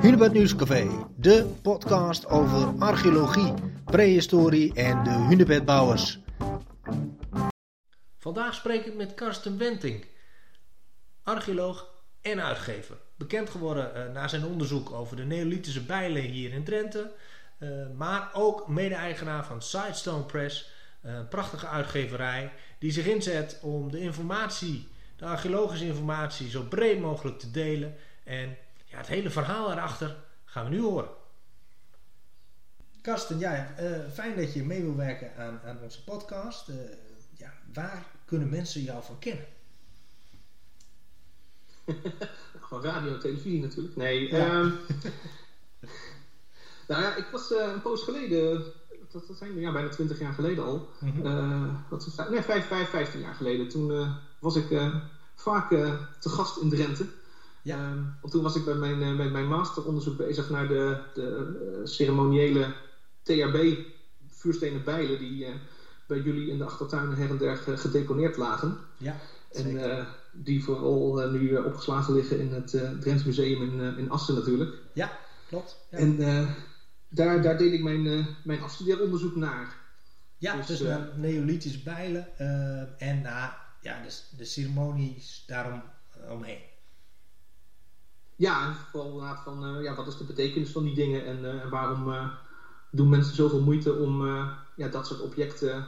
Hunebed Nieuwscafé, de podcast over archeologie, prehistorie en de hunebedbouwers. Vandaag spreek ik met Karsten Wenting, archeoloog en uitgever. Bekend geworden uh, na zijn onderzoek over de Neolithische bijlen hier in Drenthe, uh, maar ook mede-eigenaar van Sidestone Press, uh, een prachtige uitgeverij die zich inzet om de informatie, de archeologische informatie, zo breed mogelijk te delen en ja, het hele verhaal erachter gaan we nu horen. Karsten, ja, uh, fijn dat je mee wil werken aan, aan onze podcast. Uh, ja, waar kunnen mensen jou van kennen? Gewoon radio en televisie natuurlijk. Nee, ja. Um, nou ja, ik was uh, een poos geleden, dat, dat zijn ja, bijna twintig jaar geleden al. Mm -hmm. wat is, nee, vijf, vijf, vijftien jaar geleden. Toen was ik vaak te gast in Drenthe. Ja. Toen was ik bij mijn, uh, met mijn masteronderzoek bezig naar de, de uh, ceremoniële THB vuurstenen bijlen die uh, bij jullie in de achtertuinen her en der gedeponeerd lagen. Ja, en die vooral nu opgeslagen liggen in het Drents Museum in, in Assen natuurlijk. Ja, klopt. Ja. En daar, daar deed ik mijn, mijn afstudeeronderzoek naar. Ja, dus, dus naar Neolithische bijlen en naar ja, de, de ceremonies daarom omheen. Ja, vooral van uh, ja, wat is de betekenis van die dingen en, en waarom uh, doen mensen zoveel moeite om ja, dat soort objecten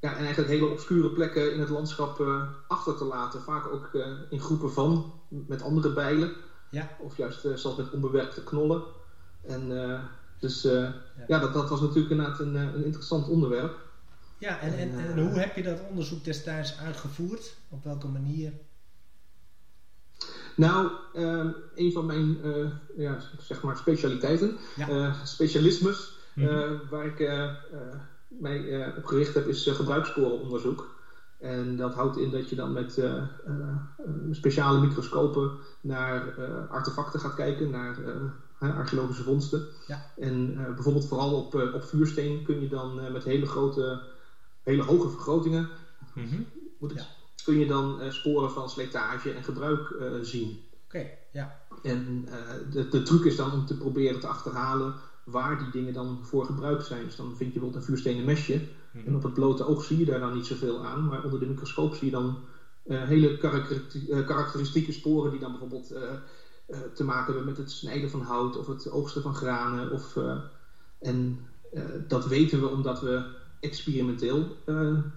ja, en eigenlijk hele obscure plekken in het landschap achter te laten. Vaak ook in groepen van, met andere bijlen. Ja. Of juist zelfs met onbewerkte knollen. En dus ja, ja dat, dat was natuurlijk inderdaad een, een interessant onderwerp. Ja, en, en, en, hoe heb je dat onderzoek destijds uitgevoerd? Op welke manier? Nou, uh, een van mijn uh, ja, zeg maar specialiteiten, ja. uh, specialismes, mm -hmm. waar ik mij op gericht heb, is gebruikssporenonderzoek. En dat houdt in dat je dan met speciale microscopen naar artefacten gaat kijken, naar archeologische vondsten. Ja. En bijvoorbeeld vooral op, op vuursteen kun je dan met hele grote, hele hoge vergrotingen, mm -hmm. moet ik ja kun je dan uh, sporen van slijtage en gebruik uh, zien. Oké, ja. En uh, de, de truc is dan om te proberen te achterhalen waar die dingen dan voor gebruikt zijn. Dus dan vind je bijvoorbeeld een vuurstenen mesje. -hmm. En op het blote oog zie je daar dan niet zoveel aan. Maar onder de microscoop zie je dan hele karakteristieke sporen die dan bijvoorbeeld te maken hebben met het snijden van hout of het oogsten van granen. Of, en dat weten we omdat we experimenteel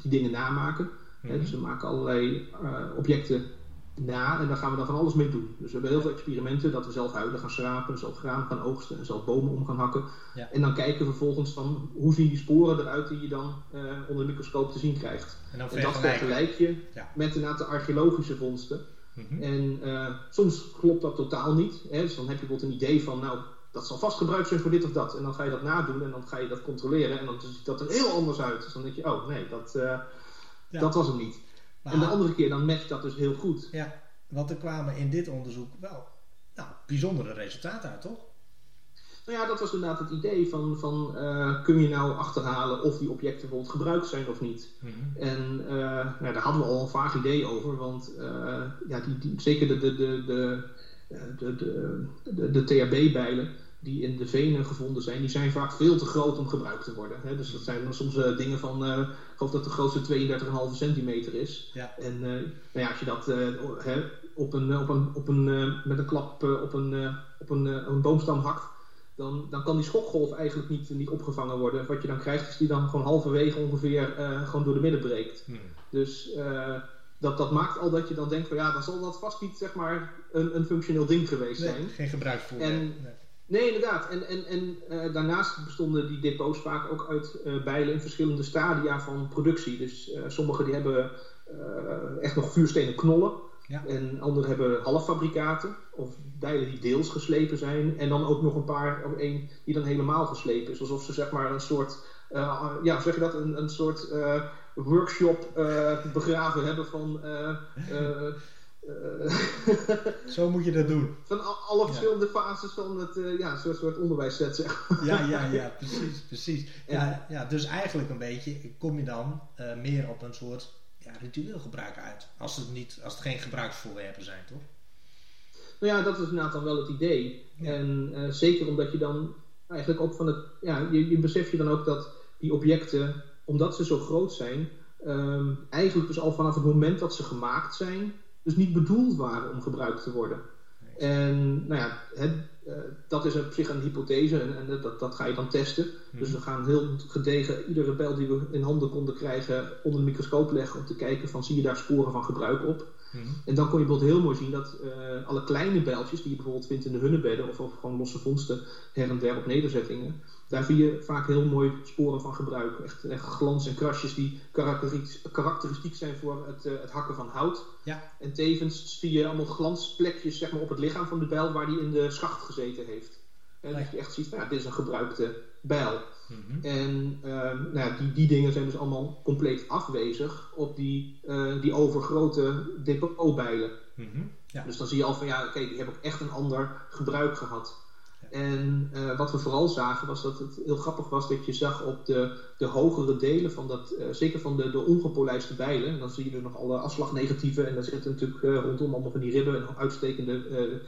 die dingen namaken. Mm-hmm. dus we maken allerlei uh, objecten na en daar gaan we dan van alles mee doen. Dus we hebben heel veel experimenten dat we zelf huiden gaan schrapen, zelf graan gaan oogsten en zelf bomen om gaan hakken. Ja. En dan kijken we vervolgens van hoe zien die sporen eruit die je dan uh, onder de microscoop te zien krijgt. En, en dat vergelijk je ja. met de archeologische vondsten. Mm-hmm. En uh, soms klopt dat totaal niet. Hè? Dus dan heb je bijvoorbeeld een idee van, nou, dat zal vast gebruikt zijn voor dit of dat. En dan ga je dat nadoen en dan ga je dat controleren en dan ziet dat er heel anders uit. Dus dan denk je, oh nee, dat, uh, ja. Dat was hem niet. Maar, en de andere keer dan matcht dat dus heel goed. Ja, want er kwamen in dit onderzoek wel nou, bijzondere resultaten uit, toch? Nou ja, dat was inderdaad het idee van, van uh, kun je nou achterhalen of die objecten bijvoorbeeld gebruikt zijn of niet. Mm -hmm. En uh, nou, daar hadden we al een vaag idee over, want uh, ja, die, die, zeker de, de, de, de, de, de, de, de THB-bijlen, die in de venen gevonden zijn, die zijn vaak veel te groot om gebruikt te worden. Hè? Dus dat zijn dan soms uh, dingen van, uh, ik geloof dat de grootste 32,5 centimeter is. Ja. En uh, nou ja, als je dat hè, op een, op een, op een, met een klap op een, op een, een boomstam hakt, dan, dan kan die schokgolf eigenlijk niet, niet opgevangen worden. Wat je dan krijgt is die dan gewoon halverwege ongeveer gewoon door de midden breekt. Hmm. Dus dat, dat maakt al dat je dan denkt van ja, dan zal dat vast niet zeg maar een, een functioneel ding geweest nee, zijn. Geen gebruik voor. En, nee. Nee, inderdaad. En, en, en uh, daarnaast bestonden die depots vaak ook uit uh, bijlen in verschillende stadia van productie. Dus uh, sommige die hebben echt nog vuurstenen knollen. Ja. En andere hebben halffabrikaten of bijlen die deels geslepen zijn. En dan ook nog een paar, of één die dan helemaal geslepen is. Alsof ze zeg maar een soort, ja, zeg je dat, een, een soort workshop begraven hebben van Zo moet je dat doen. Van alle verschillende ja. fases van het uh, ja, soort, soort onderwijsset, zeg Ja, ja, ja, precies, precies. Ja, ja, dus eigenlijk een beetje kom je dan uh, meer op een soort ja, ritueel gebruik uit. Als het, niet, als het geen gebruiksvoorwerpen zijn, toch? Nou ja, dat is inderdaad dan wel het idee. En zeker omdat je dan eigenlijk ook van het. Ja, je, je besef je dan ook dat die objecten, omdat ze zo groot zijn, ehm, eigenlijk dus al vanaf het moment dat ze gemaakt zijn, dus niet bedoeld waren om gebruikt te worden. En nou ja, het, uh, dat is op zich een hypothese en, en dat, dat ga je dan testen. Mhm. Dus we gaan heel gedegen iedere bel die we in handen konden krijgen onder de microscoop leggen om te kijken van zie je daar sporen van gebruik op. En dan kon je bijvoorbeeld heel mooi zien dat uh, alle kleine bijltjes die je bijvoorbeeld vindt in de hunnebedden of, of gewoon losse vondsten her en der op nederzettingen, daar zie je vaak heel mooi sporen van gebruik. Echt, echt glans en krasjes die karakteristiek zijn voor het, uh, het hakken van hout. Ja. En tevens zie je allemaal glansplekjes zeg maar, op het lichaam van de bijl waar die in de schacht gezeten heeft. En dat je echt ziet, nou, dit is een gebruikte bijl. Mhm. En uh, nou, die, die dingen zijn dus allemaal compleet afwezig op die, uh, die overgrote depotbijlen. Mm ja. Dus dan zie je al van ja, oké, die hebben ook echt een ander gebruik gehad. En uh, wat we vooral zagen was dat het heel grappig was dat je zag op de, de hogere delen van dat, uh, zeker van de, de ongepolijste bijlen, en dan zie je er nog alle afslagnegatieven en daar zitten natuurlijk uh, rondom allemaal van die ribben en uitstekende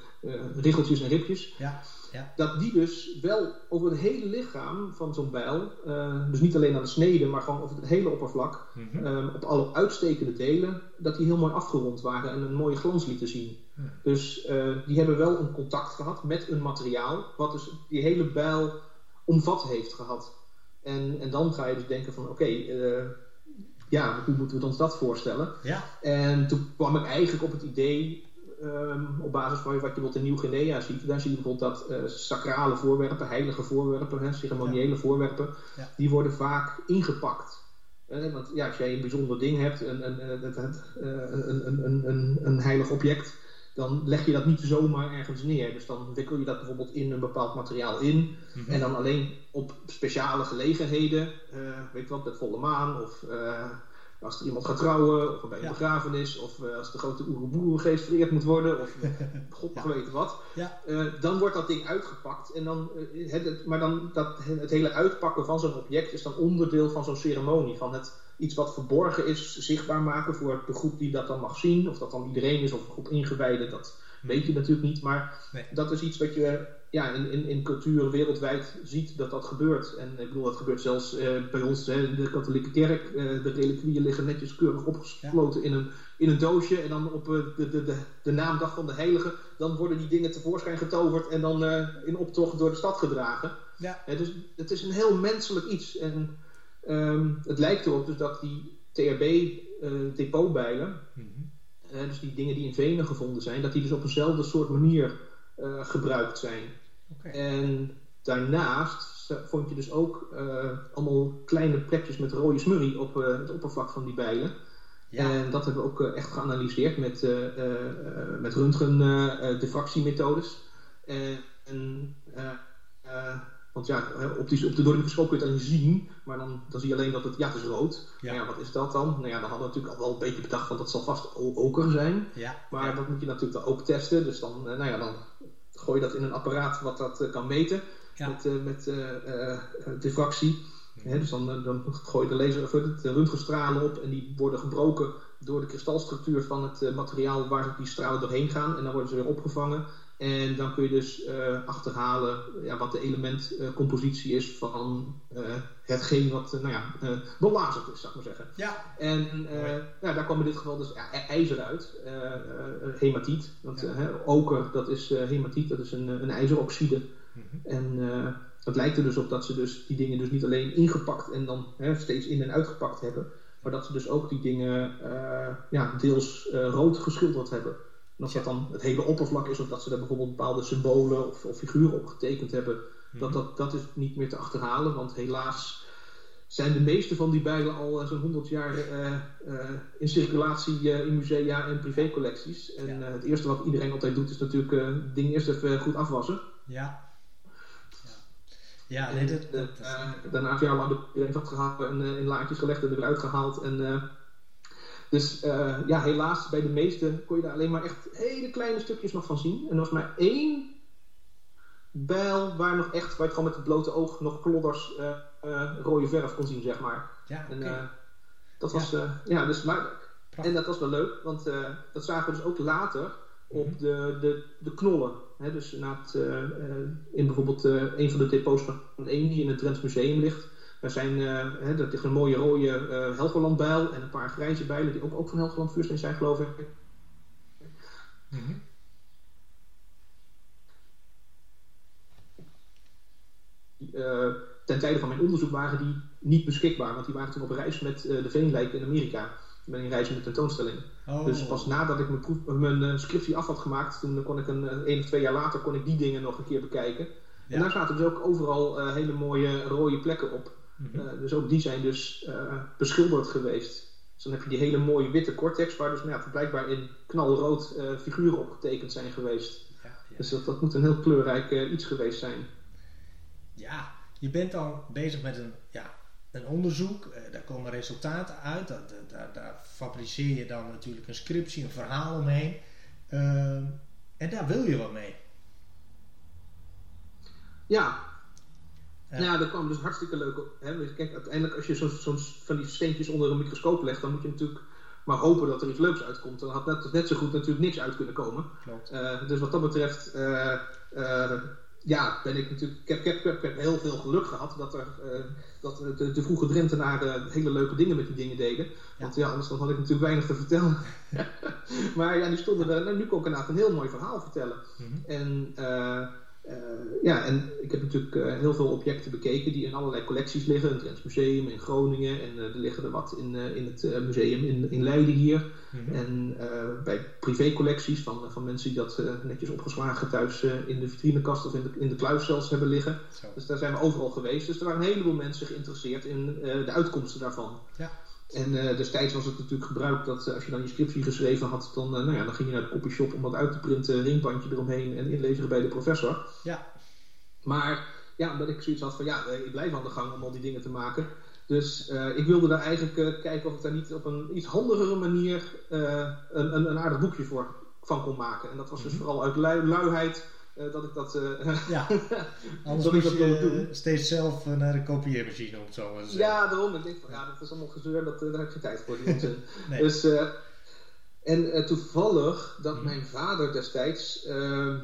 riggeltjes en ribjes. Ja. Ja. Dat die dus wel over het hele lichaam van zo'n bijl, uh, dus niet alleen aan de snede, maar gewoon over het hele oppervlak, mm -hmm. op alle uitstekende delen, dat die heel mooi afgerond waren en een mooie glans lieten zien. Mm. Dus uh, die hebben wel een contact gehad met een materiaal, wat dus die hele bijl omvat heeft gehad. En, en dan ga je dus denken van oké, okay, ja, hoe moeten we ons dat voorstellen? Ja. En toen kwam ik eigenlijk op het idee um, op basis van wat je bijvoorbeeld in Nieuw-Guinea ziet, daar zie je bijvoorbeeld dat uh, sacrale voorwerpen, heilige voorwerpen, hè, ceremoniële voorwerpen, ja. die worden vaak ingepakt. Want ja, als jij een bijzonder ding hebt, een, een, een, een, een heilig object, dan leg je dat niet zomaar ergens neer. Dus dan wikkel je dat bijvoorbeeld in een bepaald materiaal in. Mm -hmm. En dan alleen op speciale gelegenheden, uh, weet je wat, met volle maan of uh, als er iemand gaat trouwen, of bij een ja. begrafenis, of uh, als de grote oeroboerengeest vereerd moet worden, of god ja. weet wat, ja. dan wordt dat ding uitgepakt. En dan, het, maar dan dat, het hele uitpakken van zo'n object is dan onderdeel van zo'n ceremonie. Van het iets wat verborgen is, zichtbaar maken voor de groep die dat dan mag zien. Of dat dan iedereen is, of een groep ingewijden, dat weet je natuurlijk niet. Maar nee. dat is iets wat je ja, in, in, in culturen wereldwijd ziet dat dat gebeurt. En ik bedoel, dat gebeurt zelfs uh, bij ons in de katholieke kerk. Uh, de reliquieën liggen netjes keurig opgesloten ja. in, een, in een doosje. En dan op uh, de, de, de, de, naamdag van de heilige, dan worden die dingen tevoorschijn getoverd en dan in optocht door de stad gedragen. Ja. dus het is een heel menselijk iets. En um, het lijkt erop dus dat die THB-depotbijlen, mm -hmm. dus die dingen die in venen gevonden zijn, dat die dus op eenzelfde soort manier uh, gebruikt zijn. Okay. En daarnaast vond je dus ook uh, allemaal kleine plekjes met rode smurrie op uh, het oppervlak van die bijlen. Ja. En dat hebben we ook echt geanalyseerd met, met röntgen-diffractiemethodes. en want ja, op, die, op de door microscoop kun je het alleen zien, maar dan, dan zie je alleen dat het, ja, het is rood. Ja. Nou ja, wat is dat dan? Nou ja, dan hadden we natuurlijk al wel een beetje bedacht van dat zal vast oker zijn. Ja. Maar ja. dat moet je natuurlijk dan ook testen. Dus dan, nou ja, dan gooi je dat in een apparaat wat dat uh, kan meten met, uh, met uh, diffractie. Dus dan, dan gooi je de laser of de röntgenstralen op en die worden gebroken door de kristalstructuur van het materiaal waar die stralen doorheen gaan. En dan worden ze weer opgevangen. En dan kun je dus uh, achterhalen ja, wat de elementcompositie uh, is van uh, hetgeen wat nou ja, belazerd is, zou ik maar zeggen. Ja. En ja, daar kwam in dit geval dus ja, ijzer uit, hematiet. Want ja. oker, dat is hematiet, dat is een, een ijzeroxide. Mm -hmm. En het lijkt er dus op dat ze dus die dingen dus niet alleen ingepakt en dan steeds in en uitgepakt hebben. Maar dat ze dus ook die dingen ja, deels rood geschilderd hebben. En of dat dan het hele oppervlak is, of dat ze daar bijvoorbeeld bepaalde symbolen of, of figuren op getekend hebben, dat, dat, dat is niet meer te achterhalen. Want helaas zijn de meeste van die bijlen al uh, zo'n 100 jaar uh, uh, in circulatie in musea en privécollecties. En ja. het eerste wat iedereen altijd doet, is natuurlijk dingen eerst even goed afwassen. Ja. Ja, nee, dat, dat, daarna een jaar lang iedereen vastgehouden en in laadjes gelegd en eruit gehaald. En dus uh, ja, helaas, bij de meeste kon je daar alleen maar echt hele kleine stukjes nog van zien. En er was maar één bijl waar nog echt, waar je gewoon met het blote oog nog klodders uh, uh, rode verf kon zien, zeg maar. Ja, okay. en, dat was, ja. ja, dus maar, En dat was wel leuk, want dat zagen we dus ook later op Mhm. de, de, de knollen. Hè, dus na het, eh, eh, in bijvoorbeeld eh, een van de depots van één die in het Drents Museum ligt. Daar zijn eh, hè, dat een mooie rode eh Helgoland-bijl en een paar grijze bijlen die ook, ook van Helgoland vuursteen zijn, geloof ik. Eh, ten tijde van mijn onderzoek waren die niet beschikbaar, want die waren toen op reis met de veenlijken in Amerika. Ik ben in reis met de tentoonstelling. Oh. Dus pas nadat ik mijn, proef, mijn scriptie af had gemaakt, toen kon ik een, één of twee jaar later kon ik die dingen nog een keer bekijken. Ja. En daar zaten dus ook overal hele mooie rode plekken op. Mhm. Eh, dus ook die zijn dus eh, beschilderd geweest. Dus dan heb je die hele mooie witte cortex, waar dus nou ja, blijkbaar in knalrood eh, figuren op getekend zijn geweest. ja, ja. Dus dat, dat moet een heel kleurrijk iets geweest zijn. Ja, je bent dan bezig met een, ja, een onderzoek, daar komen resultaten uit, dat- daar, daar fabriceer je dan natuurlijk een scriptie, een verhaal omheen. Ehm, en daar wil je wat mee. Ja. Ja. Nou ja, dat kwam dus hartstikke leuk op. Hè? Kijk, uiteindelijk als je zo'n zo'n van die steentjes onder een microscoop legt, dan moet je natuurlijk maar hopen dat er iets leuks uitkomt. Dan had net, net zo goed natuurlijk niks uit kunnen komen. Klopt. Eh, dus wat dat betreft, eh, eh, ja, ben ik natuurlijk. Ik heb, ik, heb, ik heel veel geluk gehad dat, er, dat de, de vroege Drentenaren hele leuke dingen met die dingen deden. Want ja, anders dan had ik natuurlijk weinig te vertellen. maar ja, die stonden er. Nou, nu kon ik inderdaad een heel mooi verhaal vertellen. Mhm. En, eh, eh, ja, en ik heb natuurlijk eh, heel veel objecten bekeken die in allerlei collecties liggen. In het Museum in Groningen en eh, er liggen er wat in, eh, in het eh, museum in, in Leiden hier. Mhm. En eh, bij privécollecties van, van mensen die dat eh, netjes opgeslagen thuis eh, in de vitrinekast of in de, in de kluis zelfs hebben liggen. Zo. Dus daar zijn we overal geweest. Dus er waren een heleboel mensen geïnteresseerd in eh, de uitkomsten daarvan. Ja. En eh, destijds was het natuurlijk gebruikt dat eh, als je dan je scriptie geschreven had, dan, eh, nou ja, dan ging je naar de copyshop om dat uit te printen, ringbandje eromheen en inleveren bij de professor. Ja. Maar ja, omdat ik zoiets had van ja, ik blijf aan de gang om al die dingen te maken. Dus ik wilde daar eigenlijk kijken of ik daar niet op een iets handigere manier een, een, een aardig boekje voor, van kon maken. En dat was dus Mhm. vooral uit lui, luiheid dat ik dat. eh, Ja, anders Dat ik moest dat wilde je doen. steeds zelf eh, naar de kopieermachine het zo ja, daarom. Ik denk van ja, dat is allemaal gezeur, dat, eh, daar heb ik geen tijd voor. Die onzin. Nee. Dus, eh, en eh, toevallig dat Mhm. mijn vader destijds eh, eh,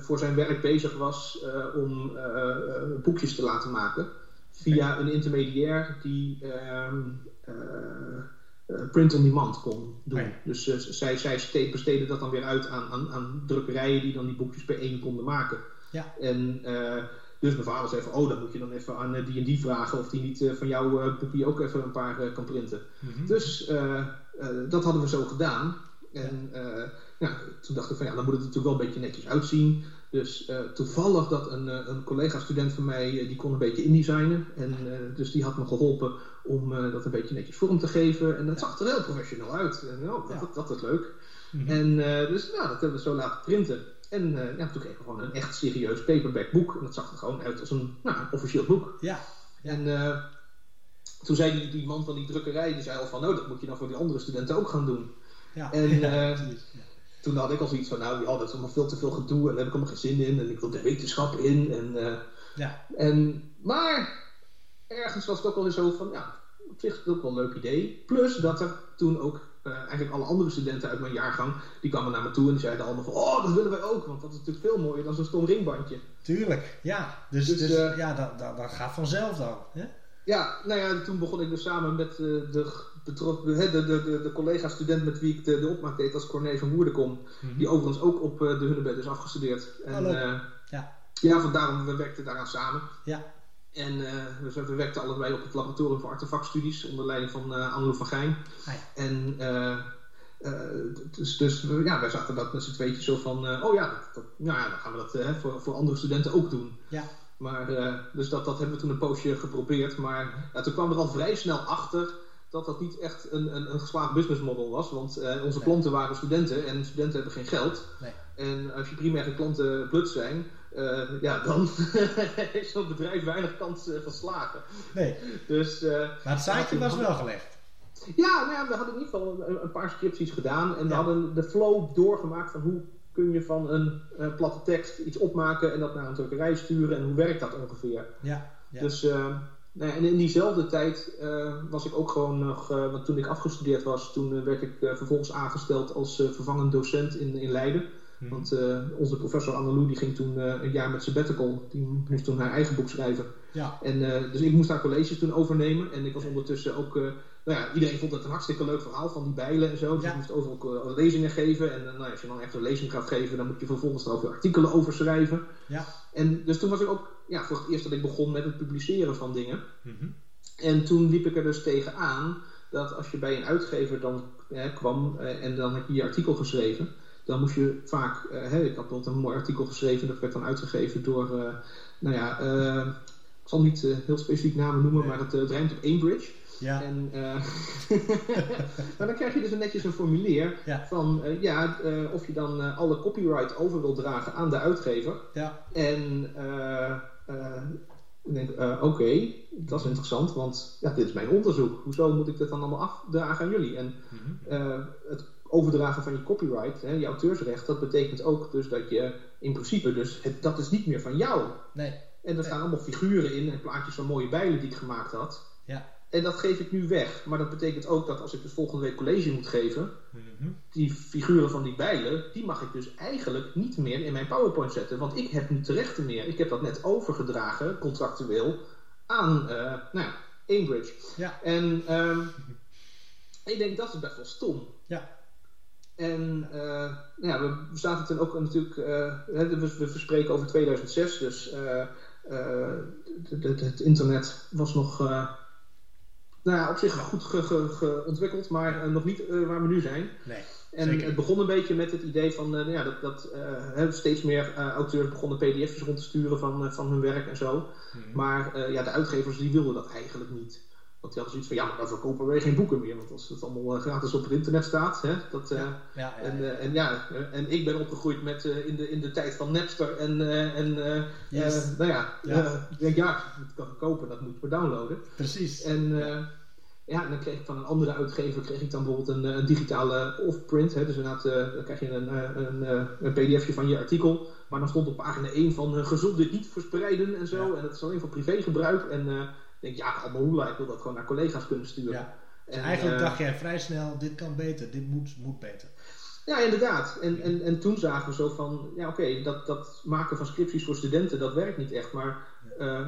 voor zijn werk bezig was eh, om eh, eh, boekjes te laten maken. Via een intermediair die eh, eh, print on demand kon doen. Oh. Dus eh, zij, zij ste- besteden dat dan weer uit aan, aan, aan drukkerijen die dan die boekjes per één konden maken. Ja. En eh, dus mijn vader zei van, oh, dan moet je dan even aan die en die vragen of die niet van jouw boekje ook even een paar kan printen. Mhm. Dus dat hadden we zo gedaan. En eh, ja, toen dacht ik van ja, dan moet het natuurlijk wel een beetje netjes uitzien. Dus eh, toevallig dat een, eh, een collega-student van mij, die kon een beetje indesignen. En dus die had me geholpen om dat een beetje netjes vorm te geven. En dat zag er heel professioneel uit. En oh, dat, Ja. dat, dat is leuk. Mhm. En dus nou, dat hebben we zo laten printen. En ja, toen kregen we gewoon een echt serieus paperback boek. En dat zag er gewoon uit als een, nou, een officieel boek. Ja. En toen zei die, die man van die drukkerij, die zei al van, nou, dat moet je dan voor die andere studenten ook gaan doen. Ja. En, ja, eh. Toen had ik al zoiets van, nou, ja, dat is allemaal veel te veel gedoe en daar heb ik allemaal geen zin in en ik wil de wetenschap in. En, eh, Ja. en, maar ergens was het ook wel weer zo van, ja, op zich is het ook wel een leuk idee. Plus dat er toen ook eh, eigenlijk alle andere studenten uit mijn jaargang, die kwamen naar me toe en die zeiden allemaal van, oh, dat willen wij ook, want dat is natuurlijk veel mooier dan zo'n stom ringbandje. Tuurlijk, ja. Dus, Dus, dus, ja, dat, dat, dat gaat vanzelf dan. Hè? Ja, nou ja, toen begon ik dus samen met eh, de, de, de, de, de, de collega-student met wie ik de, de opmaak deed als Corné van Woerdenkom. Mhm. Die overigens ook op eh, de Hunnebed is afgestudeerd. En, eh, Ja. ja, vandaar we werkten daaraan samen. Ja. En we, we werkten allebei op het laboratorium voor artefactstudies onder leiding van uh, Anneloe van Gijn. Ah, ja. En dus, dus ja, wij zaten dat met z'n tweetjes zo van, oh ja, dat, dat- nou ja, dan gaan we dat voor, voor andere studenten ook doen. Ja. Maar, eh, dus dat, dat hebben we toen een poosje geprobeerd. Maar ja, toen kwam er al vrij snel achter dat dat niet echt een, een, een geslaagd businessmodel was. Want eh, onze Nee. klanten waren studenten en studenten hebben geen geld. Nee. En als je primaire klanten blut zijn, eh, ja, dan heeft zo'n bedrijf weinig kans van slagen. Nee, Dus maar het zaadje was wel gelegd. ja, nou ja, we hadden in ieder geval een, een paar scripties gedaan. En we Ja. hadden de flow doorgemaakt van hoe kun je van een eh, platte tekst iets opmaken en dat naar een drukkerij sturen en hoe werkt dat ongeveer. Ja. ja. Dus, eh, nou ja, en in diezelfde tijd eh, was ik ook gewoon nog, want toen ik afgestudeerd was, toen werd ik vervolgens aangesteld als vervangend docent in, in Leiden. Mhm. Want uh, onze professor Annelou die ging toen uh, een jaar met sabbatical. Die moest toen haar eigen boek schrijven. Ja. En, uh, dus ik moest haar colleges toen overnemen. En ik was ondertussen ook... nou ja, iedereen vond het een hartstikke leuk verhaal van die bijlen en zo. Dus Ja. ik moest overal lezingen geven. En nou, als je dan echt een lezing gaat geven... dan moet je vervolgens er ook weer artikelen over schrijven. Ja. En dus toen was ik ook ja, voor het eerst dat ik begon met het publiceren van dingen. Mhm. En toen liep ik er dus tegenaan dat als je bij een uitgever dan kwam eh, en dan had je je artikel geschreven, dan moest je vaak, eh, hè, ik had bijvoorbeeld een mooi artikel geschreven, dat werd dan uitgegeven door, eh, nou ja, eh, ik zal niet heel specifiek namen noemen, Nee. maar het, het rijmt op Cambridge. Ja. En maar dan krijg je dus een netjes een formulier Ja. van ja, of je dan alle copyright over wil dragen aan de uitgever. Ja. En ik denk, oké, dat is interessant, want ja, dit is mijn onderzoek. Hoezo moet ik dat dan allemaal afdragen aan jullie? En eh, het overdragen van je copyright, hè, je auteursrecht, dat betekent ook dus dat je in principe dus, het, dat is niet meer van jou. Nee. En er staan allemaal figuren in en plaatjes van mooie bijlen die ik gemaakt had. Ja. En dat geef ik nu weg. Maar dat betekent ook dat als ik dus volgende week college moet geven, Mhm. die figuren van die bijlen, die mag ik dus eigenlijk niet meer in mijn PowerPoint zetten. Want ik heb niet de rechten meer. Ik heb dat net overgedragen, contractueel, aan eh nou ja, Cambridge. Ja. En ehm, ik denk, dat is best wel stom. Ja. En eh, ja, we zaten toen ook natuurlijk, eh, we, we verspreken over 2006, dus eh, het- internet was nog nou ja, op zich goed ge, ge, ge ontwikkeld, maar nog niet waar we nu zijn. Nee. En Zeker. het begon een beetje met het idee van nou ja, dat, dat steeds meer auteurs begonnen pdf's rond te sturen van, van hun werk en zo. Mhm. Maar ja, de uitgevers die wilden dat eigenlijk niet. Want die hadden zoiets van, ja, maar dan verkopen wij geen boeken meer. Want als het allemaal uh, gratis op het internet staat. Hè, dat, uh, ja, ja, en, uh, en, ja, en ik ben opgegroeid met, in, de, in de tijd van Napster. En, en yes. nou ja, ja. denk, ja, dat kan ik kopen, dat moet ik maar downloaden. Precies. En ja. ja, en dan kreeg ik van een andere uitgever kreeg ik dan bijvoorbeeld een, een digitale off-print. Hè, dus inderdaad, dan krijg je een, een, een pdfje van je artikel. Maar dan stond op pagina 1 van gezond dit niet verspreiden en zo. En dat is alleen voor privégebruik. En denk ja, allemaal ik wil dat gewoon naar collega's kunnen sturen. Ja. En, Eigenlijk uh, dacht jij vrij snel, dit kan beter, dit moet, moet beter. Ja, inderdaad. En, en, en toen zagen we zo van, ja oké, okay, dat, dat maken van scripties voor studenten, dat werkt niet echt. Maar uh,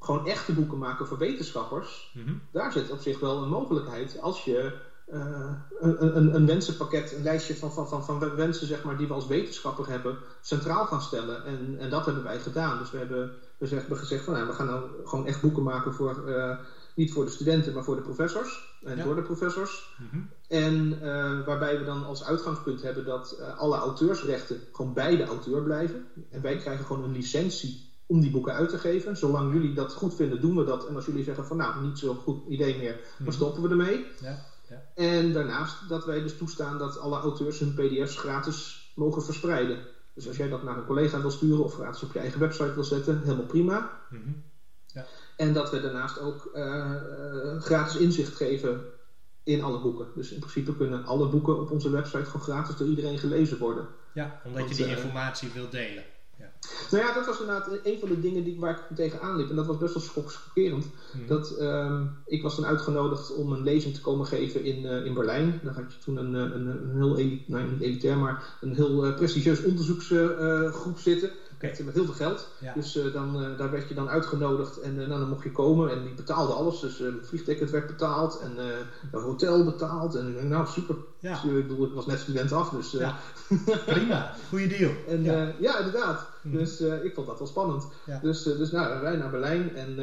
gewoon echte boeken maken voor wetenschappers, mm -hmm. daar zit op zich wel een mogelijkheid. Als je uh, een, een, een, wensenpakket, een lijstje van, van, van, van wensen zeg maar, die we als wetenschapper hebben, centraal gaan stellen. En, en dat hebben wij gedaan. Dus we hebben, we hebben gezegd van, nou, we gaan nou gewoon echt boeken maken voor, uh, niet voor de studenten, maar voor de professors. En ja. door de professors. Mm -hmm. En uh, waarbij we dan als uitgangspunt hebben dat uh, alle auteursrechten gewoon bij de auteur blijven. En wij krijgen gewoon een licentie om die boeken uit te geven. Zolang jullie dat goed vinden, doen we dat. En als jullie zeggen van nou, niet zo'n goed idee meer, dan Mhm. mm -hmm. stoppen we ermee. Ja. Ja. En daarnaast dat wij dus toestaan dat alle auteurs hun pdf's gratis mogen verspreiden. Dus als jij dat naar een collega wil sturen of gratis op je eigen website wil zetten, helemaal prima. Mm -hmm. ja. En dat we daarnaast ook uh, uh, gratis inzicht geven in alle boeken. Dus in principe kunnen alle boeken op onze website gewoon gratis door iedereen gelezen worden. Ja, omdat Want, je die uh, informatie wilt delen. Ja. Nou ja, dat was inderdaad een van de dingen die, waar ik tegenaan liep. En dat was best wel schokkerend. Hmm. Dat, um, ik was dan uitgenodigd om een lezing te komen geven in, uh, in Berlijn. Daar had je toen een, een, een heel, nou, niet elitair, maar een heel uh, prestigieus onderzoeksgroep zitten. Okay. Met heel veel geld. Ja. Dus uh, dan, uh, daar werd je dan uitgenodigd en uh, nou, dan mocht je komen. En die betaalde alles. Dus het vliegticket werd betaald en het hotel betaald. En nou, super. Ja. Dus, ik bedoel, ik was net student af. Dus, ja. Prima, goede deal. En, ja. ja, inderdaad. Hm. Dus ik vond dat wel spannend. Dus, dus nou, wij naar Berlijn. En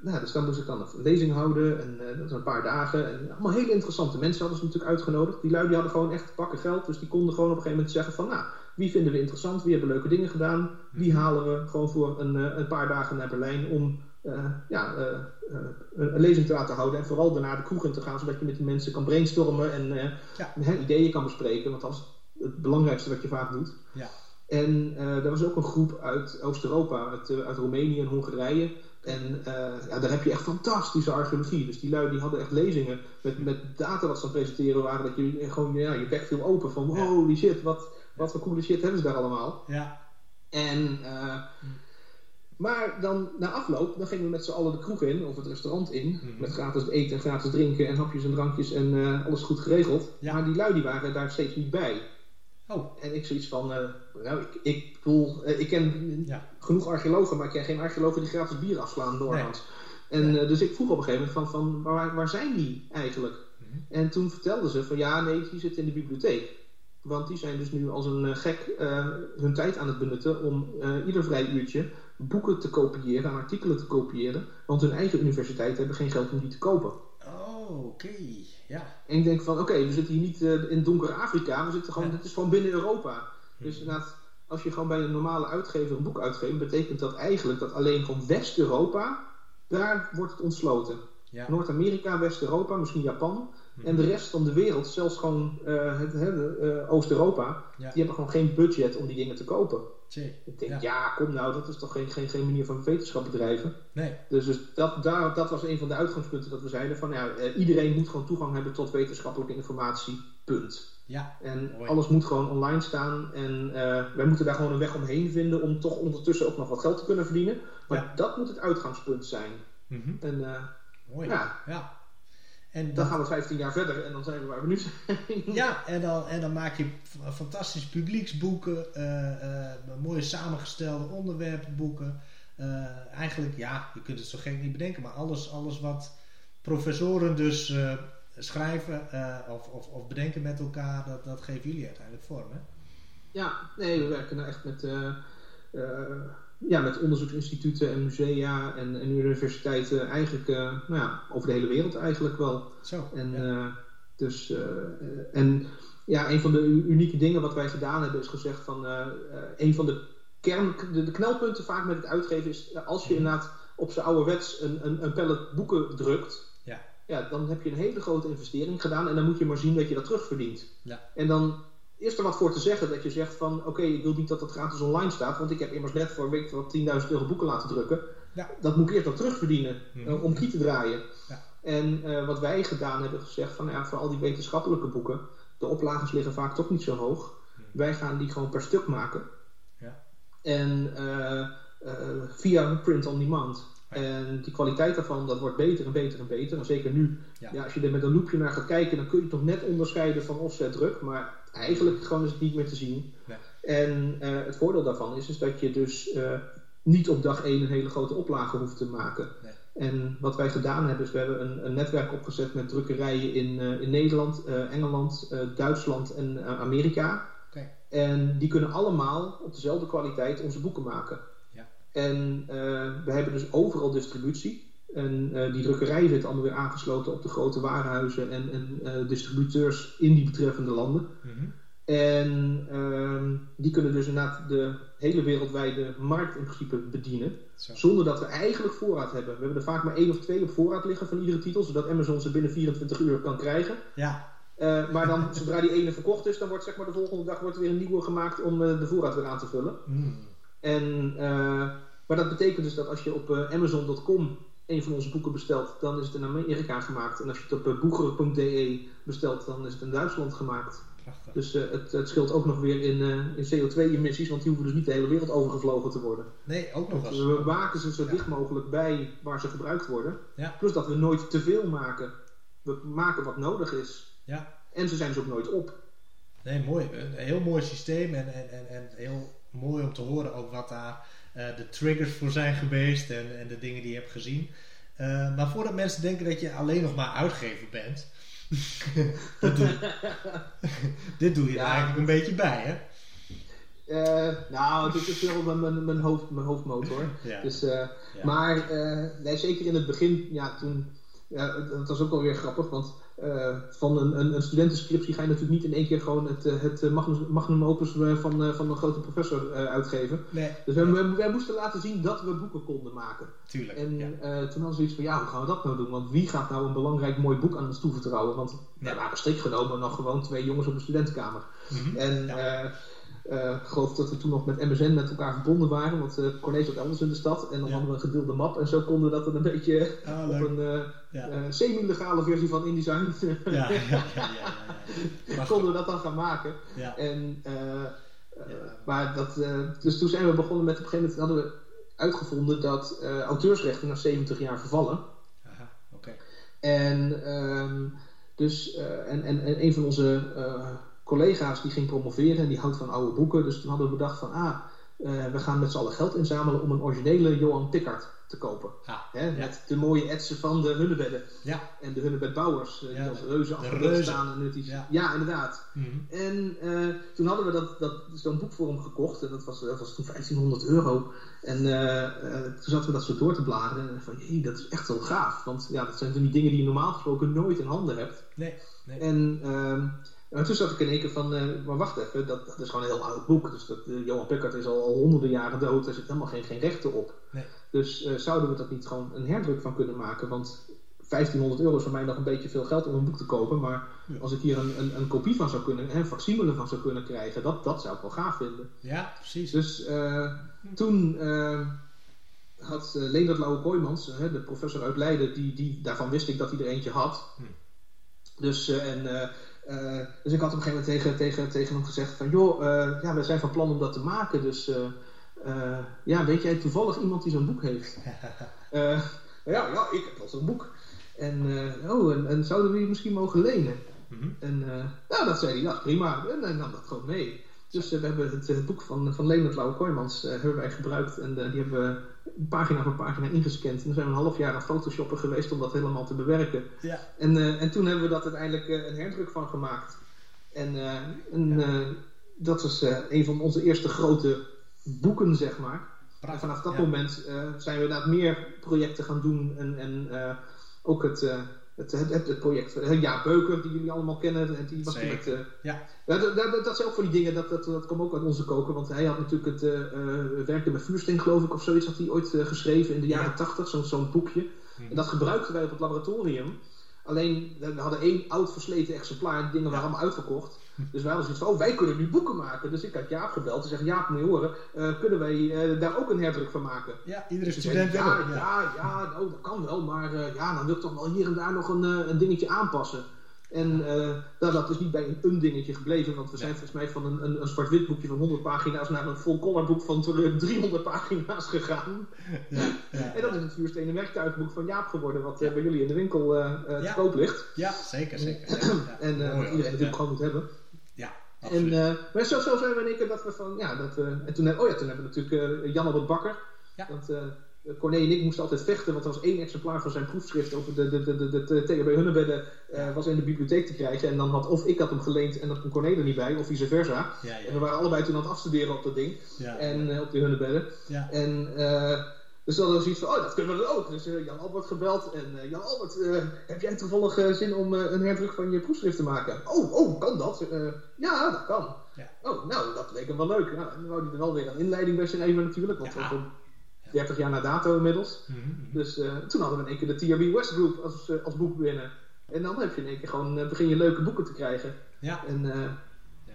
nou, dus dan moest ik dan een lezing houden. En dat was een paar dagen. En allemaal hele interessante mensen hadden ze natuurlijk uitgenodigd. Die lui die hadden gewoon echt pakken geld. Dus die konden gewoon op een gegeven moment zeggen van... nou wie vinden we interessant, wie hebben leuke dingen gedaan, die halen we gewoon voor een, een paar dagen naar Berlijn om uh, ja, uh, uh, een lezing te laten houden en vooral daarna de kroeg in te gaan, zodat je met die mensen kan brainstormen en ja. ideeën kan bespreken, want dat is het belangrijkste wat je vaak doet. Ja. En er was ook een groep uit Oost-Europa, uit, uit Roemenië en Hongarije. En ja, daar heb je echt fantastische archeologie. Dus die lui die hadden echt lezingen met, met data wat ze aan presenteren waren, dat je gewoon ja, je bek viel open van holy shit, wat, wat voor coole shit hebben ze daar allemaal. Ja. En, uh, maar dan na afloop, dan gingen we met z'n allen de kroeg in, of het restaurant in, Mhm. met gratis eten en gratis drinken en hapjes en drankjes en uh, alles goed geregeld. Ja. Maar die lui die waren daar steeds niet bij. Oh. En ik zoiets van, nou, ik, ik bedoel, ik ken genoeg archeologen, maar ik ken geen archeologen die gratis bier afslaan doorgaans. Nee. En dus ik vroeg op een gegeven moment van, van waar, waar zijn die eigenlijk? Mhm. En toen vertelden ze van ja, nee, die zitten in de bibliotheek. Want die zijn dus nu als een gek hun tijd aan het benutten om ieder vrij uurtje boeken te kopiëren, artikelen te kopiëren. Want hun eigen universiteiten hebben geen geld om die te kopen. Oh, oké. Ja. En ik denk van, oké, we zitten hier niet uh, in donker Afrika. We zitten gewoon, dit is gewoon binnen Europa. Dus hmm. inderdaad, als je gewoon bij een normale uitgever een boek uitgeeft, betekent dat eigenlijk dat alleen van West-Europa, daar wordt het ontsloten. Ja. Noord-Amerika, West-Europa, misschien Japan. En de rest van de wereld, zelfs gewoon uh, het, uh, Oost-Europa, die hebben gewoon geen budget om die dingen te kopen. Ik denk, ja. kom nou, dat is toch geen, geen, geen manier van wetenschap bedrijven. Nee. Dus, dus dat, daar, dat was een van de uitgangspunten dat we zeiden van ja, eh, iedereen moet gewoon toegang hebben tot wetenschappelijke informatie, punt. Ja, en alles moet gewoon online staan en uh, wij moeten daar gewoon een weg omheen vinden om toch ondertussen ook nog wat geld te kunnen verdienen. Maar dat moet het uitgangspunt zijn. Mm -hmm. En uh, Mooi. Ja. ja. En dan gaan we 15 jaar verder en dan zijn we waar we nu zijn. Ja, en dan, en dan maak je fantastische publieksboeken, uh, mooie samengestelde onderwerpboeken. Uh, eigenlijk, ja, je kunt het zo gek niet bedenken, maar alles, alles wat professoren dus schrijven of, of, of, bedenken met elkaar, dat, dat geven jullie uiteindelijk vorm. Hè? Ja, nee, we werken nou echt met ja, met onderzoeksinstituten en musea en, en universiteiten eigenlijk uh, nou ja, over de hele wereld eigenlijk wel. Zo, en, uh, dus, en ja, een van de unieke dingen wat wij gedaan hebben is gezegd van een van de, kern, de, de, knelpunten vaak met het uitgeven is als je mhm. inderdaad op zijn ouderwets een, een, een pallet boeken drukt, ja. Ja, dan heb je een hele grote investering gedaan en dan moet je maar zien dat je dat terugverdient. Ja. En dan is er wat voor te zeggen dat je zegt van oké, ik wil niet dat het gratis online staat, want ik heb immers net voor weet wat 10.000 euro boeken laten drukken. Ja. Dat moet ik eerst nog terugverdienen mm -hmm. om die te draaien. Ja. En uh, wat wij gedaan hebben gezegd van ja, voor al die wetenschappelijke boeken, de oplages liggen vaak toch niet zo hoog. Mm -hmm. Wij gaan die gewoon per stuk maken. Ja. En uh, via print on demand. En die kwaliteit daarvan, dat wordt beter en beter en beter. En zeker nu, ja. als je er met een loopje naar gaat kijken, dan kun je toch net onderscheiden van offset druk. Maar eigenlijk gewoon is het niet meer te zien. Nee. En uh, het voordeel daarvan is, is dat je dus uh, niet op dag 1 een hele grote oplage hoeft te maken. Nee. En wat wij gedaan hebben, is we hebben een, een netwerk opgezet met drukkerijen in, uh, in Nederland, Engeland, Duitsland en Amerika. Okay. En die kunnen allemaal op dezelfde kwaliteit onze boeken maken. Ja. En we hebben dus overal distributie. En uh, die drukkerijen zitten allemaal weer aangesloten op de grote warenhuizen en, en uh, distributeurs in die betreffende landen. Mm -hmm. En uh, die kunnen dus inderdaad de hele wereldwijde markt in principe bedienen. Zo. Zonder dat we eigenlijk voorraad hebben. We hebben er vaak maar één of twee op voorraad liggen van iedere titel, zodat Amazon ze binnen 24 uur kan krijgen. Ja. Uh, maar dan, zodra die ene verkocht is, dan wordt zeg maar de volgende dag wordt er weer een nieuwe gemaakt om de voorraad weer aan te vullen. Mm. En, maar dat betekent dus dat als je op Amazon.com een van onze boeken bestelt, dan is het in Amerika gemaakt. En als je het op uh, boekeren.de bestelt, dan is het in Duitsland gemaakt. Prachtig. Dus uh, het, het, scheelt ook nog weer in, uh, in CO2-emissies, want die hoeven dus niet de hele wereld overgevlogen te worden. Nee, ook nog eens. Dus we maken ze zo ja. dicht mogelijk bij waar ze gebruikt worden. Ja. Plus dat we nooit te veel maken. We maken wat nodig is. Ja. En ze zijn dus ook nooit op. Nee, mooi. Een heel mooi systeem en, en, en, en heel mooi om te horen ook wat daar de triggers voor zijn geweest en, en de dingen die je hebt gezien. Uh, maar voordat mensen denken dat je alleen nog maar uitgever bent, dat doe je, dit doe je ja. er eigenlijk een beetje bij, hè? Uh, nou, dit is wel mijn, mijn, hoofd, mijn hoofdmotor. Ja. Dus, uh, ja. Maar nee, zeker in het begin, ja, toen, ja, dat was ook wel weer grappig, want uh, van een, een, een, studentenscriptie ga je natuurlijk niet in één keer gewoon het, het magnum, magnum opus van, van een grote professor uitgeven. Nee. Dus wij, moesten laten zien dat we boeken konden maken. Tuurlijk. En ja. uh, toen hadden we iets van, ja, hoe gaan we dat nou doen? Want wie gaat nou een belangrijk mooi boek aan ons toevertrouwen? Want wij waren strikt genomen nog gewoon twee jongens op een studentenkamer. Mm -hmm. En ja. Uh, ik geloof dat we toen nog met MSN met elkaar verbonden waren, want uh, het college zat elders in de stad en dan ja. hadden we een gedeelde map en zo konden we dat dan een beetje ah, op een uh, ja. semi-legale versie van InDesign ja, konden we dat dan gaan maken. En, maar dat, dus toen zijn we begonnen met op een gegeven moment hadden we uitgevonden dat auteursrechten na 70 jaar vervallen. Aha, okay. En, um, dus, en, en, en een van onze collega's die ging promoveren en die houdt van oude boeken. Dus toen hadden we bedacht van, ah, we gaan met z'n allen geld inzamelen om een originele Johan Pickard te kopen. Ja, Hè, ja. Met de mooie etsen van de Hunnebedden. Ja. En de Hunnebedbouwers, eh, Ja, die als reuzen reuzen. staan. En is, Ja. inderdaad. Mhm. En eh, toen hadden we dat, dat, zo'n boek voor hem gekocht. En dat was, dat was toen 1500 euro. En eh, eh, toen zaten we dat zo door te bladeren. En van, jee, dat is echt wel gaaf. Want ja, dat zijn toen die dingen die je normaal gesproken nooit in handen hebt. Nee, nee. En ehm, en toen zat ik in één keer van, eh, maar wacht even, dat, dat is gewoon een heel oud boek. Dus dat, eh, Johan Pickard is al, al honderden jaren dood, er zit helemaal geen, geen rechten op. Nee. Dus eh, zouden we dat niet gewoon een herdruk van kunnen maken? Want 1500 euro is voor mij nog een beetje veel geld om een boek te kopen. Maar Ja. als ik hier een, een, een kopie van zou kunnen, een facsimile van zou kunnen krijgen, dat, dat zou ik wel gaaf vinden. Ja, precies. Dus toen had uh, Leendert Lauwe Kooijmans, eh, de professor uit Leiden, die, die, daarvan wist ik dat hij er eentje had. Hm. Dus, en, dus ik had op een gegeven moment tegen, tegen, tegen hem gezegd van... joh, eh, ja, wij zijn van plan om dat te maken, dus... eh, eh, ja, weet jij toevallig iemand die zo'n boek heeft? Eh, ja, ja, ik heb wel zo'n boek. En, eh, oh, en, en zouden we je misschien mogen lenen? Mhm. En nou, dat zei hij, ja, prima. En hij nam dat gewoon mee. Dus we hebben het, het, boek van, van Leonard Lauwe Kooijmans uh, hebben wij gebruikt. En die hebben we pagina voor pagina ingescand. En dan zijn we een half jaar aan photoshoppen geweest om dat helemaal te bewerken. Ja. En, en toen hebben we dat uiteindelijk een herdruk van gemaakt. En, en ja. dat was een van onze eerste grote boeken, zeg maar. En vanaf dat ja. moment zijn we inderdaad meer projecten gaan doen. En, en ook het het, het, het, het project uh, Ja Beuker, die jullie allemaal kennen. En die was met, uh, ja. dat, dat, dat zijn ook van die dingen, dat, dat, dat kwam ook uit onze koken. Want hij had natuurlijk het uh, werkte met vuursteen, geloof ik, of zoiets, had hij ooit geschreven in de jaren tachtig, ja. zo'n zo'n boekje. Mhm. En dat gebruikten wij op het laboratorium. Alleen, we hadden één oud versleten exemplaar en die dingen waren allemaal uitverkocht. Dus wij hadden zoiets van, oh, wij kunnen nu boeken maken. Dus ik had Jaap gebeld en zeg, Jaap, moet je horen, uh, kunnen wij uh, daar ook een herdruk van maken? Ja, iedere dus student zei, wil ja, ja, ja, oh, dat kan wel, maar uh, ja, dan wil ik toch wel hier en daar nog een, een dingetje aanpassen. En nou, dat is niet bij een, een dingetje gebleven, want we zijn volgens mij van een, een, een zwart-wit boekje van 100 pagina's naar een full-color boek van 300 pagina's gegaan. En dat is het vuurstenen werktuigboek van Jaap geworden, wat bij jullie in de winkel te koop ligt. Ja, zeker, zeker. en wat iedereen natuurlijk gewoon moet hebben. Ja. En, uh, maar zo, zo zijn we in één keer dat we van, ja, dat we, en toen, oh ja, toen hebben we natuurlijk uh, Jan Albert Bakker. Ja. Want, uh, Corné en ik moesten altijd vechten, want er was één exemplaar van zijn proefschrift over de, de, de, de, de THB Hunnebedden uh, was in de bibliotheek te krijgen. En dan had of ik had hem geleend en dat kon Corné er niet bij, of vice versa. Ja, ja. En we waren allebei toen aan het afstuderen op dat ding. En op de Hunnebedden. En dus dan we zoiets van, oh, dat kunnen we dan ook. Dus uh, Jan Albert gebeld. En uh, Jan Albert, uh, heb jij toevallig zin om een herdruk van je proefschrift te maken? Oh, oh, kan dat? ja, dat kan. Oh, nou, dat leek hem wel leuk. En dan wou hij er wel weer een inleiding bij zijn even natuurlijk. Want 30 jaar na dato inmiddels. Mm -hmm. Dus toen hadden we in één keer de TRB West Group als, als boek binnen. En dan heb je in één keer gewoon, begin je leuke boeken te krijgen. Ja. En,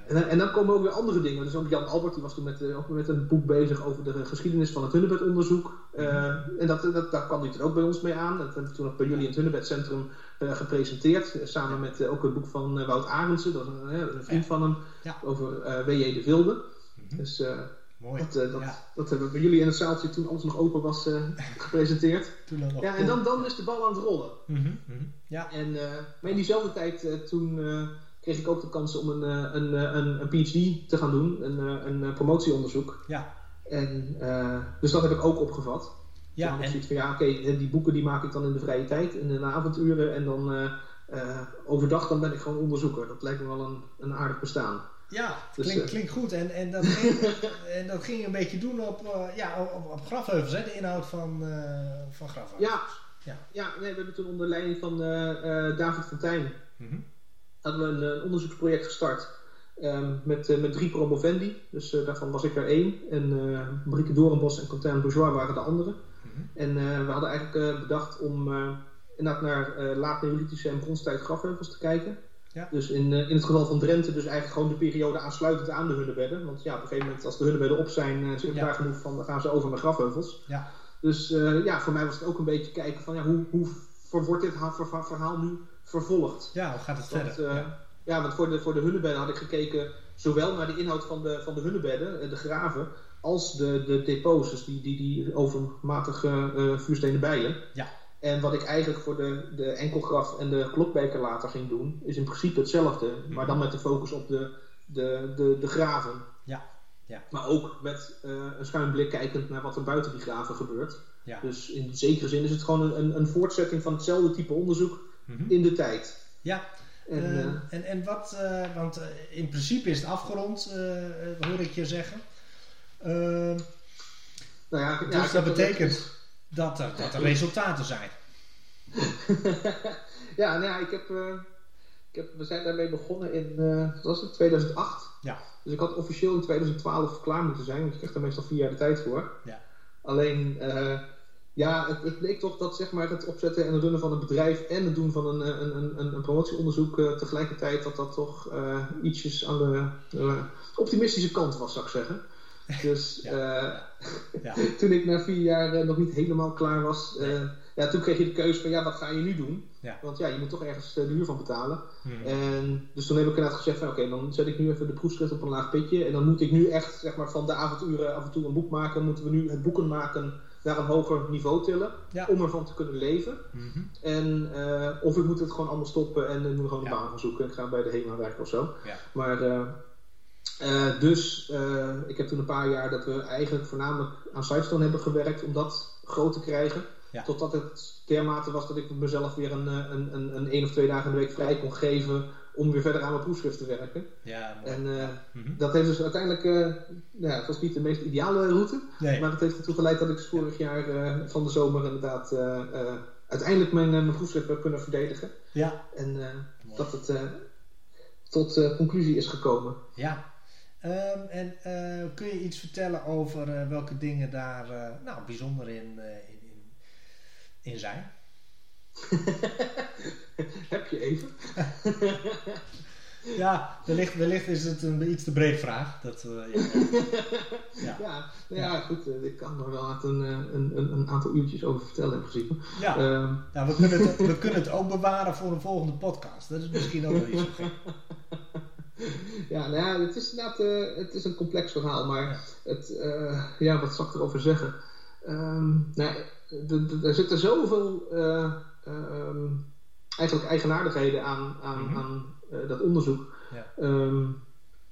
en, en, dan komen ook weer andere dingen. Dus ook Jan Albert die was toen met, ook met een boek bezig over de geschiedenis van het Hunnebed-onderzoek. Uh, en dat, dat, daar kwam hij toen ook bij ons mee aan. Dat hebben we toen ook bij jullie in het Hunnebed-centrum uh, gepresenteerd. samen met ook het boek van Wout Arendsen, dat is een, een vriend van hem, ja. over W.J. de Wilde. Mm -hmm. Dus Mooi. dat, dat, ja. dat, hebben we bij jullie in het zaaltje toen alles nog open was gepresenteerd. toen dan nog ja, en dan, dan is de bal aan het rollen. Mm -hmm. Mm -hmm. ja. En, maar in diezelfde tijd toen kreeg ik ook de kans om een, een, een, een PhD te gaan doen, een, een promotieonderzoek. Ja. En, dus dat heb ik ook opgevat. Ja, en... en... zoiets van ja, oké, okay, die boeken die maak ik dan in de vrije tijd, in de avonduren. En dan overdag dan ben ik gewoon onderzoeker. Dat lijkt me wel een, een aardig bestaan. Ja, dus, klinkt, klinkt goed. En, en, dat ging, en dat ging een beetje doen op, ja, op, op grafheuvels, hè? de inhoud van, van grafheuvels. Ja, ja. ja nee, we hebben toen onder leiding van David Fontijn mm -hmm hadden we een, een onderzoeksproject gestart um, met, uh, met drie promovendi. Dus uh, daarvan was ik er één. En uh, Marieke Dorenbos en Quentin Bourgeois waren de andere. Mm -hmm. En we hadden eigenlijk bedacht om inderdaad naar laat Neolithische en bronstijd grafheuvels te kijken. Ja. Dus in, in het geval van Drenthe dus eigenlijk gewoon de periode aansluitend aan de hunnebedden. Want ja, op een gegeven moment als de hunnebedden op zijn, zit ja. daar genoeg van, dan gaan ze over naar grafheuvels. Ja. Dus ja, voor mij was het ook een beetje kijken van ja, hoe, hoe wordt dit verhaal nu vervolgd. Ja, hoe gaat het want, verder? Uh, ja. ja, want voor de, voor de hunnebedden had ik gekeken zowel naar de inhoud van de, van de hunnebedden, de graven, als de, de depots, dus die, die, die overmatige uh, vuurstenen bijen. Ja. En wat ik eigenlijk voor de, de enkelgraf en de klokbeker later ging doen, is in principe hetzelfde, maar dan met de focus op de de, de, de graven. Ja. Ja. Maar ook met uh, een schuin blik kijkend naar wat er buiten die graven gebeurt. Ja. Dus in zekere zin is het gewoon een, een voortzetting van hetzelfde type onderzoek Mhm. in de tijd. Ja, En, Eh, eh, en, en wat, eh, want eh, in principe is het afgerond, eh, eh, hoor ik je zeggen. Eh, nou ja, ja, dus heb dat betekent dat er, dat er resultaten zijn. ja, nou ja, ik heb, eh, ik heb, we zijn daarmee begonnen in, wat was het, 2008. Ja. Dus ik had officieel in 2012 klaar moeten zijn, want je krijgt er meestal vier jaar de tijd voor. Ja. Alleen, eh, ja, het, het bleek toch dat zeg maar, het opzetten en het runnen van een bedrijf en het doen van een, een, een, een, promotieonderzoek tegelijkertijd, dat dat toch ietsjes aan de optimistische kant was, zou ik zeggen. Dus Ja. eh, Ja. toen ik na vier jaar eh, nog niet helemaal klaar was, eh, ja, toen kreeg je de keuze van ja, wat ga je nu doen? Ja. Want ja, je moet toch ergens de huur van betalen. Mhm. En dus toen heb ik inderdaad gezegd van oké, dan zet ik nu even de proefschrift op een laag pitje. En dan moet ik nu echt zeg maar, van de avonturen af en toe een boek maken. Moeten we nu het boeken maken naar een hoger niveau tillen. Ja. Om ervan te kunnen leven. Mhm. En, of ik moet het gewoon allemaal stoppen en ik moet gewoon een Ja. baan gaan zoeken. Ik ga bij de HEMA werken of zo. Maar eh, dus eh, ik heb toen een paar jaar dat we eigenlijk voornamelijk aan Sidestone hebben gewerkt om dat groot te krijgen. Ja. Totdat het dermate was dat ik mezelf weer een, eh, een, een, een één of twee dagen in de week vrij kon geven om weer verder aan mijn proefschrift te werken. Ja, mooi. En Mhm. dat heeft dus uiteindelijk, nou ja, het was niet de meest ideale route, Nee. maar het heeft ertoe geleid dat ik vorig jaar eh, van de zomer inderdaad uiteindelijk mijn, mijn proefschrift heb kunnen verdedigen. Ja. En dat het tot conclusie is gekomen. Ja. Ehm, en eh, kun je iets vertellen over eh, welke dingen daar eh, nou, bijzonder in, in, in, in zijn? heb je even? Ja, wellicht, wellicht is het een iets te breed vraag. Dat, ja. Ja. Ja, nou ja, goed, eh, ik kan er wel een, een, een, aantal uurtjes over vertellen in principe. Ja. Ehm, Nou, we kunnen, het, we kunnen het ook bewaren voor een volgende podcast. Dat is misschien ook wel iets. ja, nou ja, het is inderdaad eh, het is een complex verhaal, maar het, eh, ja, wat zal ik erover zeggen? Ehm, nou, er zitten zoveel eh, ehm, eigenlijk eigenaardigheden aan, aan, Mhm. aan dat onderzoek. Ja. Ehm,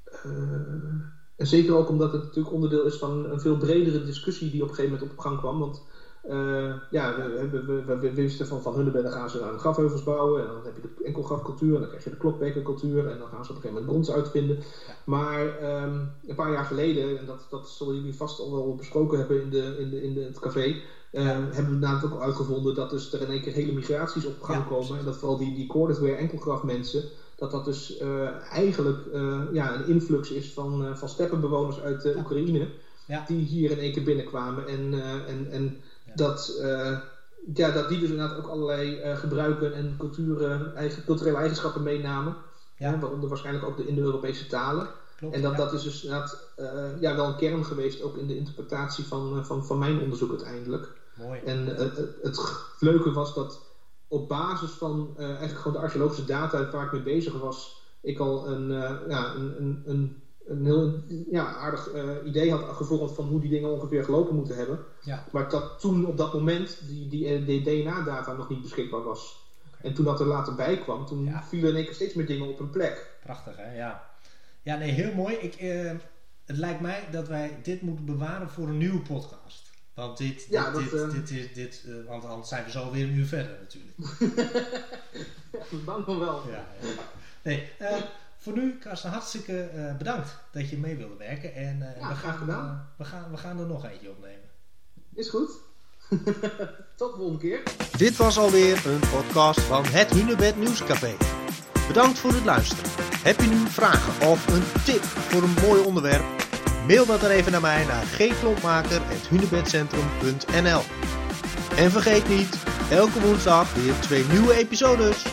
eh, en zeker ook omdat het natuurlijk onderdeel is van een veel bredere discussie die op een gegeven moment op gang kwam. Want eh, ja, we, we, we, we- we wisten van Van Hunnebedden gaan ze aan grafheuvels bouwen. En dan heb je de enkelgrafcultuur en dan krijg je de klokbekercultuur. En dan gaan ze op een gegeven moment brons uitvinden. Maar ehm, een paar jaar geleden, en dat, dat zullen jullie vast al wel besproken hebben in, de, in, de, in de, het café. eh, hebben we namelijk ook al uitgevonden dat dus er in één keer hele migraties op gang Ja, komen. precies. En dat vooral die, die corded enkelgraf mensen dat dat dus eh, eigenlijk eh, ja, een influx is van, van steppenbewoners uit. Oekraïne. Ja. Die hier in één keer binnenkwamen. En, en, en. Dat, eh, ja, dat die dus inderdaad ook allerlei eh, gebruiken en culturen, eigen, culturele eigenschappen meenamen. Ja. Hè, waaronder waarschijnlijk ook de Indo-Europese talen. Klopt. En dat, ja. dat is dus inderdaad eh, ja, wel een kern geweest ook in de interpretatie van, van, van mijn onderzoek uiteindelijk. Mooi. En het, leuke was dat op basis van eigenlijk gewoon de archeologische data waar ik mee bezig was, ik al een, ja, een, een, een, een heel ja, aardig eh, idee had gevormd van hoe die dingen ongeveer gelopen moeten hebben. Ja. Maar dat toen op dat moment die, die, eh, die DNA-data nog niet beschikbaar was. En toen dat er later bij kwam, toen Ja. vielen in één keer steeds meer dingen op hun plek. Prachtig, hè? Ja. Ja, nee, heel mooi. Ik, eh, het lijkt mij dat wij dit moeten bewaren voor een nieuwe podcast. Want dit, Ja, dit, dat, dit, dit, is- dit, want anders zijn we zo weer een uur verder natuurlijk. Bang van wel. Ja, ja. Nee, voor nu, Karsten, hartstikke eh, bedankt dat je mee wilde werken. En eh, Ja, we, graag gaan, gedaan. eh, we, gaan, we gaan er nog eentje opnemen. Is goed. Tot de volgende keer. Dit was alweer een podcast van het Hunebed Nieuwscafé. Bedankt voor het luisteren. Heb je nu vragen of een tip voor een mooi onderwerp? Mail dat dan even naar mij naar gklompmaker.hunebedcentrum.nl En vergeet niet, elke woensdag weer twee nieuwe episodes.